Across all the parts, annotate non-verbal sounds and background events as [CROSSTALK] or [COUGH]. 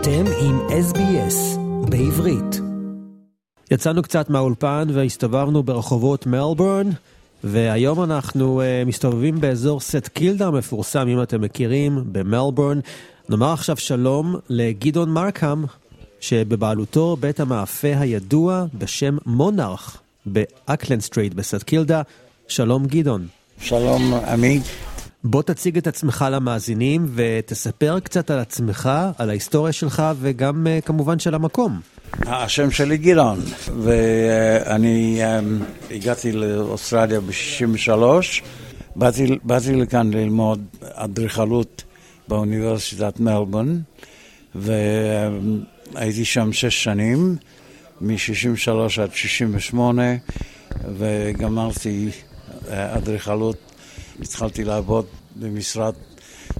אתם עם SBS בעברית. יצאנו קצת מהאולפן והסתובבנו ברחובות מלבורן, והיום אנחנו אה, מסתובבים באזור סט קילדה המפורסם, אם אתם מכירים, במלבורן. נאמר עכשיו שלום לגדעון מרקהאם, שבבעלותו בית המאפה הידוע בשם מונארך באקלנד סטריט בסט קילדה. שלום גדעון. שלום עמית. בוא תציג את עצמך למאזינים ותספר קצת על עצמך, על ההיסטוריה שלך וגם uh, כמובן של המקום. השם שלי גילון, ואני um, הגעתי לאוסטרליה ב-63, באתי, באתי לכאן ללמוד אדריכלות באוניברסיטת מלבון, והייתי שם שש שנים, מ-63 עד 68, וגמרתי אה, אדריכלות, התחלתי לעבוד במשרד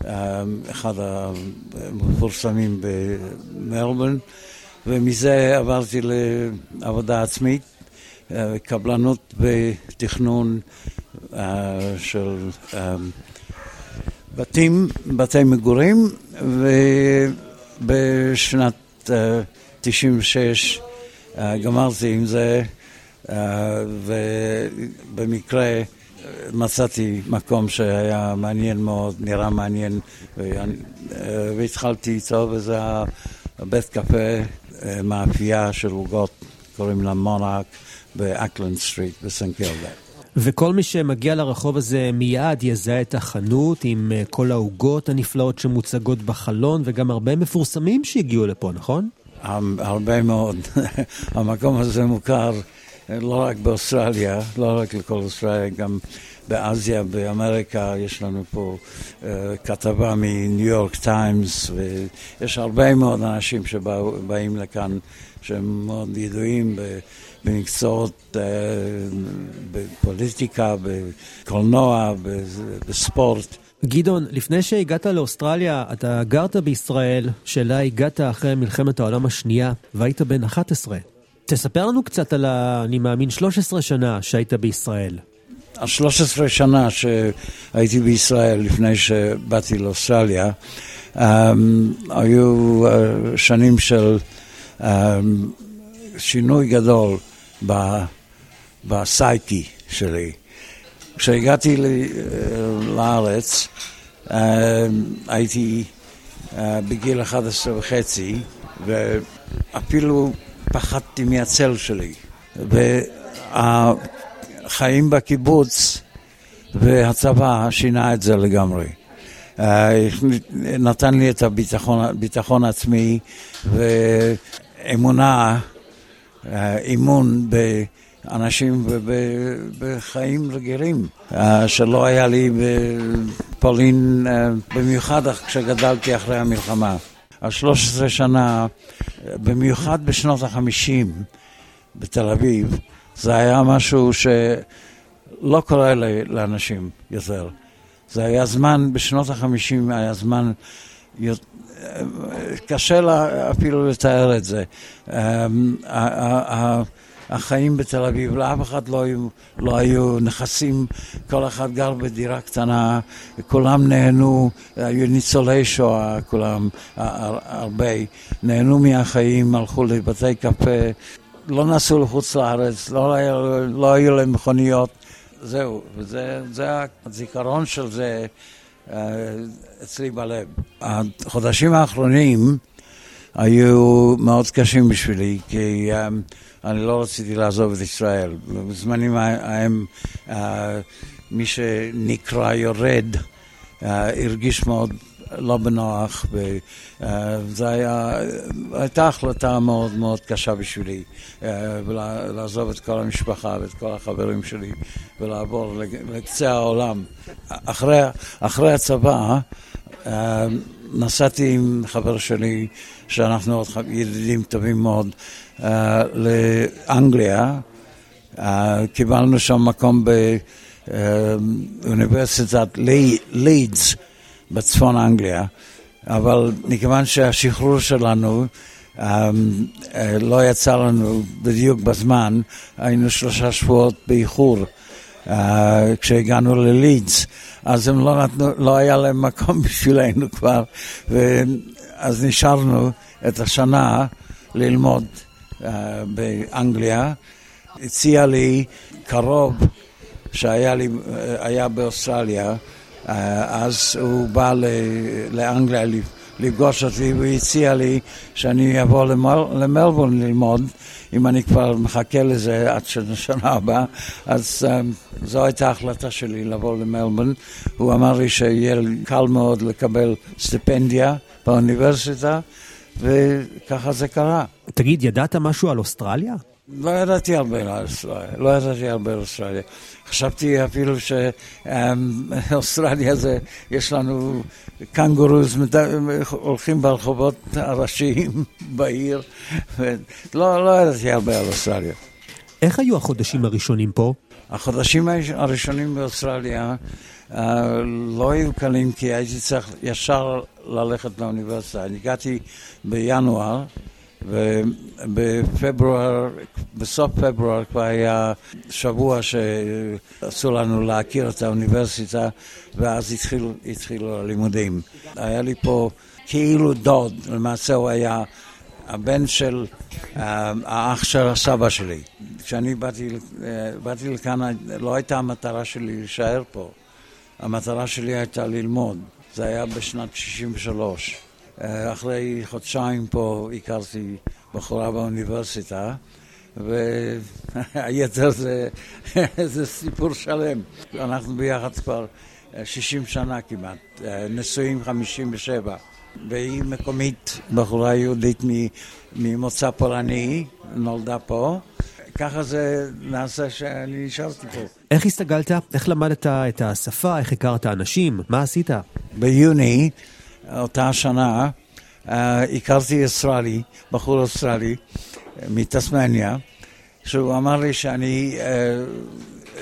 אה, אחד המפורסמים במלבון, ומזה עברתי לעבודה עצמית, אה, קבלנות בתכנון של בתים, בתי מגורים, ובשנת 96 גמרתי עם זה, ובמקרה מצאתי מקום שהיה מעניין מאוד, נראה מעניין, והתחלתי איתו, וזה הבית קפה, מאפייה של עוגות, קוראים לה מונארך, באקלנד סטריט בסט קילדה. וכל מי שמגיע לרחוב הזה מיד יזהה את החנות עם כל העוגות הנפלאות שמוצגות בחלון, וגם הרבה מפורסמים שהגיעו לפה, נכון? הרבה מאוד. [LAUGHS] המקום הזה מוכר לא רק באוסטרליה, לא רק לכל אוסטרליה, גם באסיה, באמריקה, יש לנו פה uh, כתבה מניו יורק טיימס, ויש הרבה מאוד אנשים שבאים לכאן שהם מאוד ידועים במקצועות, uh, בפוליטיקה, בקולנוע, בספורט. גדעון, לפני שהגעת לאוסטרליה, אתה גרת בישראל, שאלה הגעת אחרי מלחמת העולם השנייה, והיית בן 11. תספר לנו קצת על ה... אני מאמין 13 שנה שהיית בישראל. ה-13 שנה שהייתי בישראל לפני שבאתי לאוסטרליה, um, היו uh, שנים של um, שינוי גדול בסייקי שלי. כשהגעתי לארץ, uh, הייתי uh, בגיל 11 וחצי, ואפילו פחדתי מהצל שלי. והחיים בקיבוץ והצבא שינה את זה לגמרי. נתן לי את הביטחון העצמי ואמונה, אימון באנשים ובחיים רגילים, שלא היה לי בפולין, במיוחד כשגדלתי אחרי המלחמה. ה-13 שנה, במיוחד בשנות ה-50 בתל אביב, זה היה משהו שלא קורה לאנשים יותר. זה היה זמן, בשנות ה-50 היה זמן, קשה לה אפילו לתאר את זה. החיים בתל אביב, לאף אחד לא היו, לא היו נכסים, כל אחד גר בדירה קטנה, כולם נהנו, היו ניצולי שואה, כולם, הרבה, נהנו מהחיים, הלכו לבתי קפה, לא נסעו לחוץ לארץ, לא, לא היו להם מכוניות, זהו, וזה זה הזיכרון של זה אה, אצלי בלב. החודשים האחרונים היו מאוד קשים בשבילי, כי um, אני לא רציתי לעזוב את ישראל. בזמנים ההם, uh, מי שנקרא יורד, uh, הרגיש מאוד לא בנוח, וזו uh, הייתה החלטה מאוד מאוד קשה בשבילי, uh, לעזוב את כל המשפחה ואת כל החברים שלי ולעבור לקצה העולם. אחרי, אחרי הצבא, נסעתי עם חבר שלי, שאנחנו עוד ידידים טובים מאוד, uh, לאנגליה. Uh, קיבלנו שם מקום באוניברסיטת לידס בצפון אנגליה, אבל מכיוון שהשחרור שלנו לא יצא לנו בדיוק בזמן, היינו שלושה שבועות באיחור. Uh, כשהגענו ללידס, אז הם לא נתנו, לא היה להם מקום [LAUGHS] בשבילנו כבר, ואז נשארנו את השנה ללמוד uh, באנגליה. הציע לי קרוב שהיה לי, היה באוסטרליה, אז הוא בא לאנגליה לפגוש אותי והוא הציע לי שאני אבוא למל, למלבורן ללמוד, אם אני כבר מחכה לזה עד שנה הבאה, אז um, זו הייתה ההחלטה שלי לבוא למלבורן. הוא אמר לי שיהיה קל מאוד לקבל סטיפנדיה באוניברסיטה, וככה זה קרה. תגיד, ידעת משהו על אוסטרליה? לא ידעתי הרבה על אוסטרליה, לא ידעתי הרבה על אוסטרליה. חשבתי אפילו שאוסטרליה זה, יש לנו קנגורוז, הולכים ברחובות הראשיים [LAUGHS] בעיר, ולא לא ידעתי הרבה על אוסטרליה. איך היו החודשים הראשונים פה? החודשים הראשונים באוסטרליה uh, לא היו קלים כי הייתי צריך ישר ללכת לאוניברסיטה. אני הגעתי בינואר ובפברואר, בסוף פברואר כבר היה שבוע שעשו לנו להכיר את האוניברסיטה ואז התחילו, התחילו הלימודים. היה לי פה כאילו דוד, למעשה הוא היה הבן של אה, האח של הסבא שלי. כשאני באתי, אה, באתי לכאן, לא הייתה המטרה שלי להישאר פה. המטרה שלי הייתה ללמוד. זה היה בשנת 63. אה, אחרי חודשיים פה הכרתי בחורה באוניברסיטה, והיתר זה, [LAUGHS] זה סיפור שלם. אנחנו ביחד כבר 60 אה, שנה כמעט, אה, נשואים 57. והיא מקומית, בחורה יהודית ממוצא פולני, נולדה פה. ככה זה נעשה שאני נשארתי פה. איך הסתגלת? איך למדת את השפה? איך הכרת אנשים? מה עשית? ביוני אותה שנה uh, הכרתי ישראלי, בחור אוסטרלי מתסמניה, שהוא אמר לי שאני uh,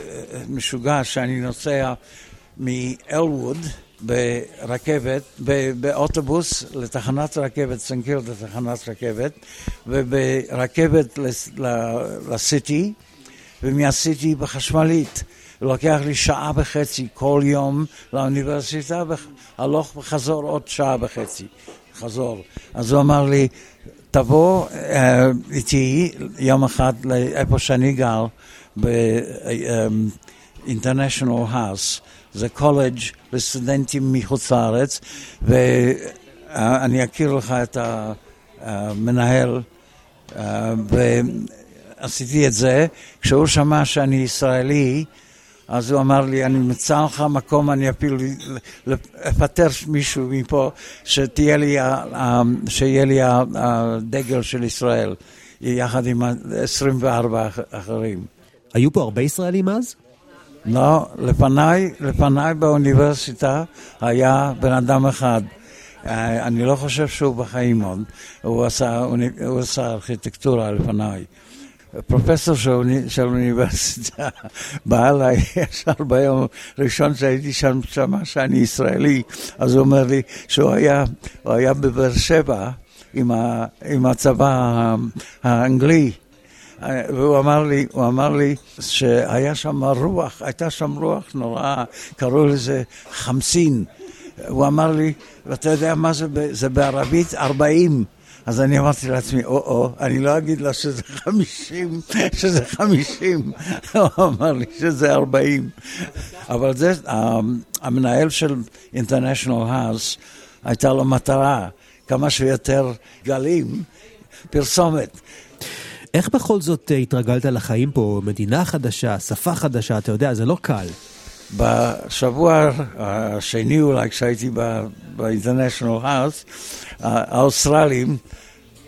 משוגע, שאני נוסע מאלווד ברכבת, באוטובוס לתחנת רכבת, סנקיר לתחנת רכבת, וברכבת לסיטי, ומהסיטי בחשמלית. לוקח לי שעה וחצי כל יום לאוניברסיטה, והלוך וחזור עוד שעה וחצי, חזור. אז הוא אמר לי, תבוא uh, איתי יום אחד לאיפה שאני גר, ב-International House, זה קולג' לסטודנטים מחוץ לארץ, ואני אכיר לך את המנהל, אה, ועשיתי את זה. כשהוא שמע שאני ישראלי, אז הוא אמר לי, אני מצא לך מקום, אני אפילו אפטר מישהו מפה, שתהיה לי, שיהיה לי הדגל של ישראל, יחד עם 24 אחרים. היו פה הרבה ישראלים אז? לא, לפניי, לפניי באוניברסיטה היה בן אדם אחד. אני לא חושב שהוא בחיים עוד, הוא עשה, הוא עשה ארכיטקטורה לפניי. פרופסור של האוניברסיטה בא אליי ישר ביום ראשון שהייתי שם, שמע שאני ישראלי, אז הוא אומר לי שהוא היה, היה בבאר שבע עם, ה, עם הצבא האנגלי. והוא אמר לי, הוא אמר לי שהיה שם רוח, הייתה שם רוח נוראה, קראו לזה חמסין. הוא אמר לי, ואתה יודע מה זה, זה בערבית 40. אז אני אמרתי לעצמי, או-או, אני לא אגיד לה שזה חמישים, שזה חמישים. הוא אמר לי שזה ארבעים. אבל זה, המנהל של International House, הייתה לו מטרה, כמה שיותר גלים, פרסומת. איך בכל זאת אה, התרגלת לחיים פה? מדינה חדשה, שפה חדשה, אתה יודע, זה לא קל. בשבוע השני אולי, כשהייתי ב-International House, האוסטרלים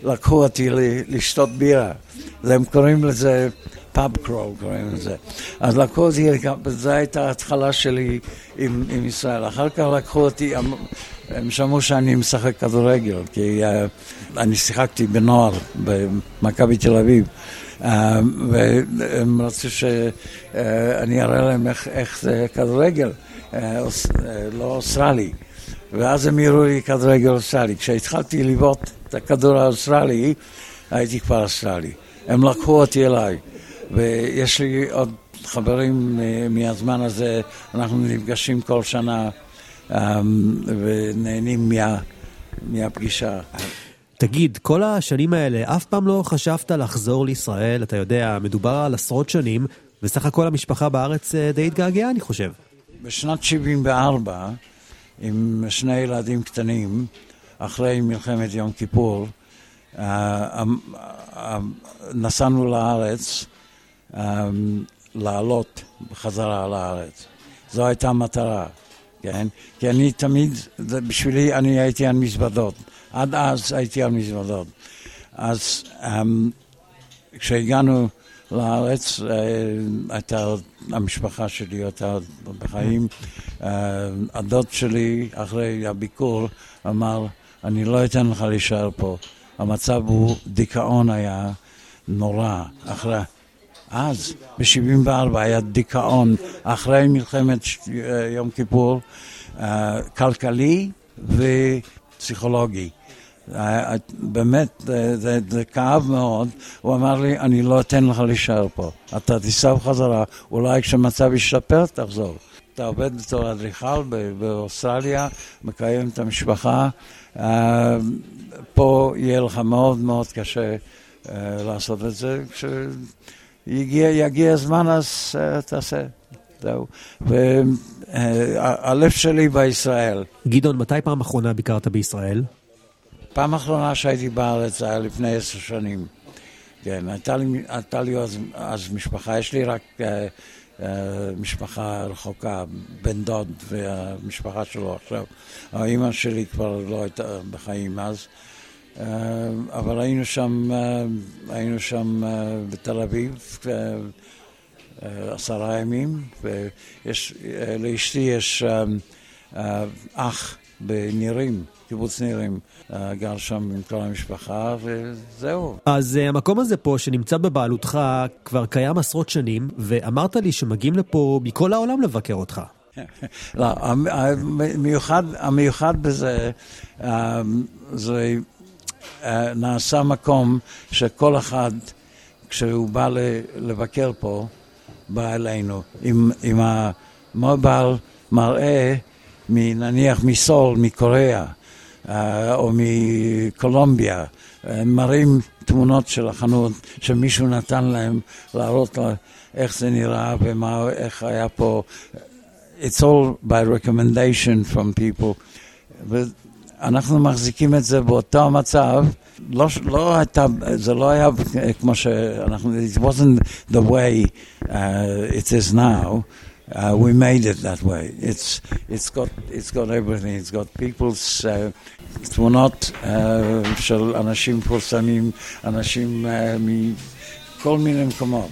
לקחו אותי לשתות בירה. הם קוראים לזה פאב קרול, קוראים לזה. אז לקחו אותי, זו הייתה ההתחלה שלי עם, עם ישראל. אחר כך לקחו אותי, הם שמעו שאני משחק כדורגל, כי uh, אני שיחקתי בנוער במכבי תל אביב. Uh, והם רצו שאני uh, אראה להם איך, איך זה כדורגל, uh, לא אוסטרלי. ואז הם הראו לי כדורגל אוסטרלי. כשהתחלתי לבעוט את הכדור האוסטרלי, הייתי כבר אוסטרלי. הם לקחו אותי אליהם, ויש לי עוד חברים מהזמן הזה, אנחנו נפגשים כל שנה ונהנים מה, מהפגישה. תגיד, כל השנים האלה, אף פעם לא חשבת לחזור לישראל? אתה יודע, מדובר על עשרות שנים, וסך הכל המשפחה בארץ די התגעגעה, אני חושב. בשנת 74, עם שני ילדים קטנים, אחרי מלחמת יום כיפור, אה, אה, נסענו לארץ לעלות בחזרה לארץ. זו הייתה המטרה, כן? כי אני תמיד, בשבילי אני הייתי על מזוודות. עד אז הייתי על מזוודות. אז כשהגענו לארץ, אה, הייתה, המשפחה שלי הייתה בחיים. הדוד שלי, אחרי הביקור, אמר, אני לא אתן לך להישאר פה. המצב הוא, דיכאון היה נורא. אחרי, אז, ב-74 היה דיכאון, אחרי מלחמת יום כיפור, אה, כלכלי ופסיכולוגי. אה, באמת, זה, זה כאב מאוד. הוא אמר לי, אני לא אתן לך להישאר פה. אתה תיסע בחזרה, אולי כשהמצב ישתפר תחזור. אתה עובד בתור אדריכל באוסטרליה, מקיים את המשפחה. אה, פה יהיה לך מאוד מאוד קשה אה, לעשות את זה. כשיגיע הזמן אז אה, תעשה. זהו. והלב שלי בישראל. גדעון, מתי פעם אחרונה ביקרת בישראל? פעם אחרונה שהייתי בארץ היה לפני עשר שנים. כן, הייתה לי, הייתה לי אז, אז משפחה, יש לי רק uh, uh, משפחה רחוקה, בן דוד והמשפחה שלו עכשיו. האימא שלי כבר לא הייתה בחיים אז, uh, אבל היינו שם, uh, היינו שם uh, בתל אביב עשרה ימים, ולאשתי יש uh, uh, אח בנירים. קיבוץ נירים, אה, גר שם עם כל המשפחה, וזהו. אז אה, המקום הזה פה, שנמצא בבעלותך, כבר קיים עשרות שנים, ואמרת לי שמגיעים לפה מכל העולם לבקר אותך. לא, המיוחד, המיוחד בזה, אה, זה נעשה מקום שכל אחד, כשהוא בא לבקר פה, בא אלינו עם, עם המובייל מראה, נניח מסול, מקוריאה. אה, או מקולומביה, מראים תמונות של החנות שמישהו נתן להם להראות לה איך זה נראה ומה, איך היה פה. It's all by recommendation from people. ואנחנו מחזיקים את זה באותו מצב. לא, לא הייתה, זה לא היה כמו שאנחנו, it wasn't the way uh, it is now. Uh, we made it that way. It's, it's, got, it's got everything. It's got people's uh, תמונות uh, של אנשים מפורסמים, אנשים uh, מכל מיני מקומות.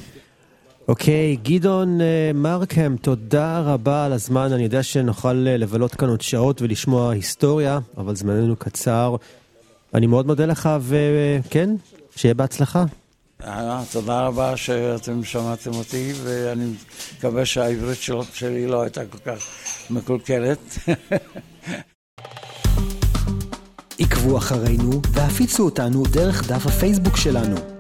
אוקיי, okay, גדעון uh, מרקהם, תודה רבה על הזמן. אני יודע שנוכל uh, לבלות כאן עוד שעות ולשמוע היסטוריה, אבל זמננו קצר. אני מאוד מודה לך, וכן, שיהיה בהצלחה. אה, תודה רבה שאתם שמעתם אותי, ואני מקווה שהעברית שלי לא הייתה כל כך מקולקלת. [LAUGHS] עקבו אחרינו והפיצו אותנו דרך דף הפייסבוק שלנו.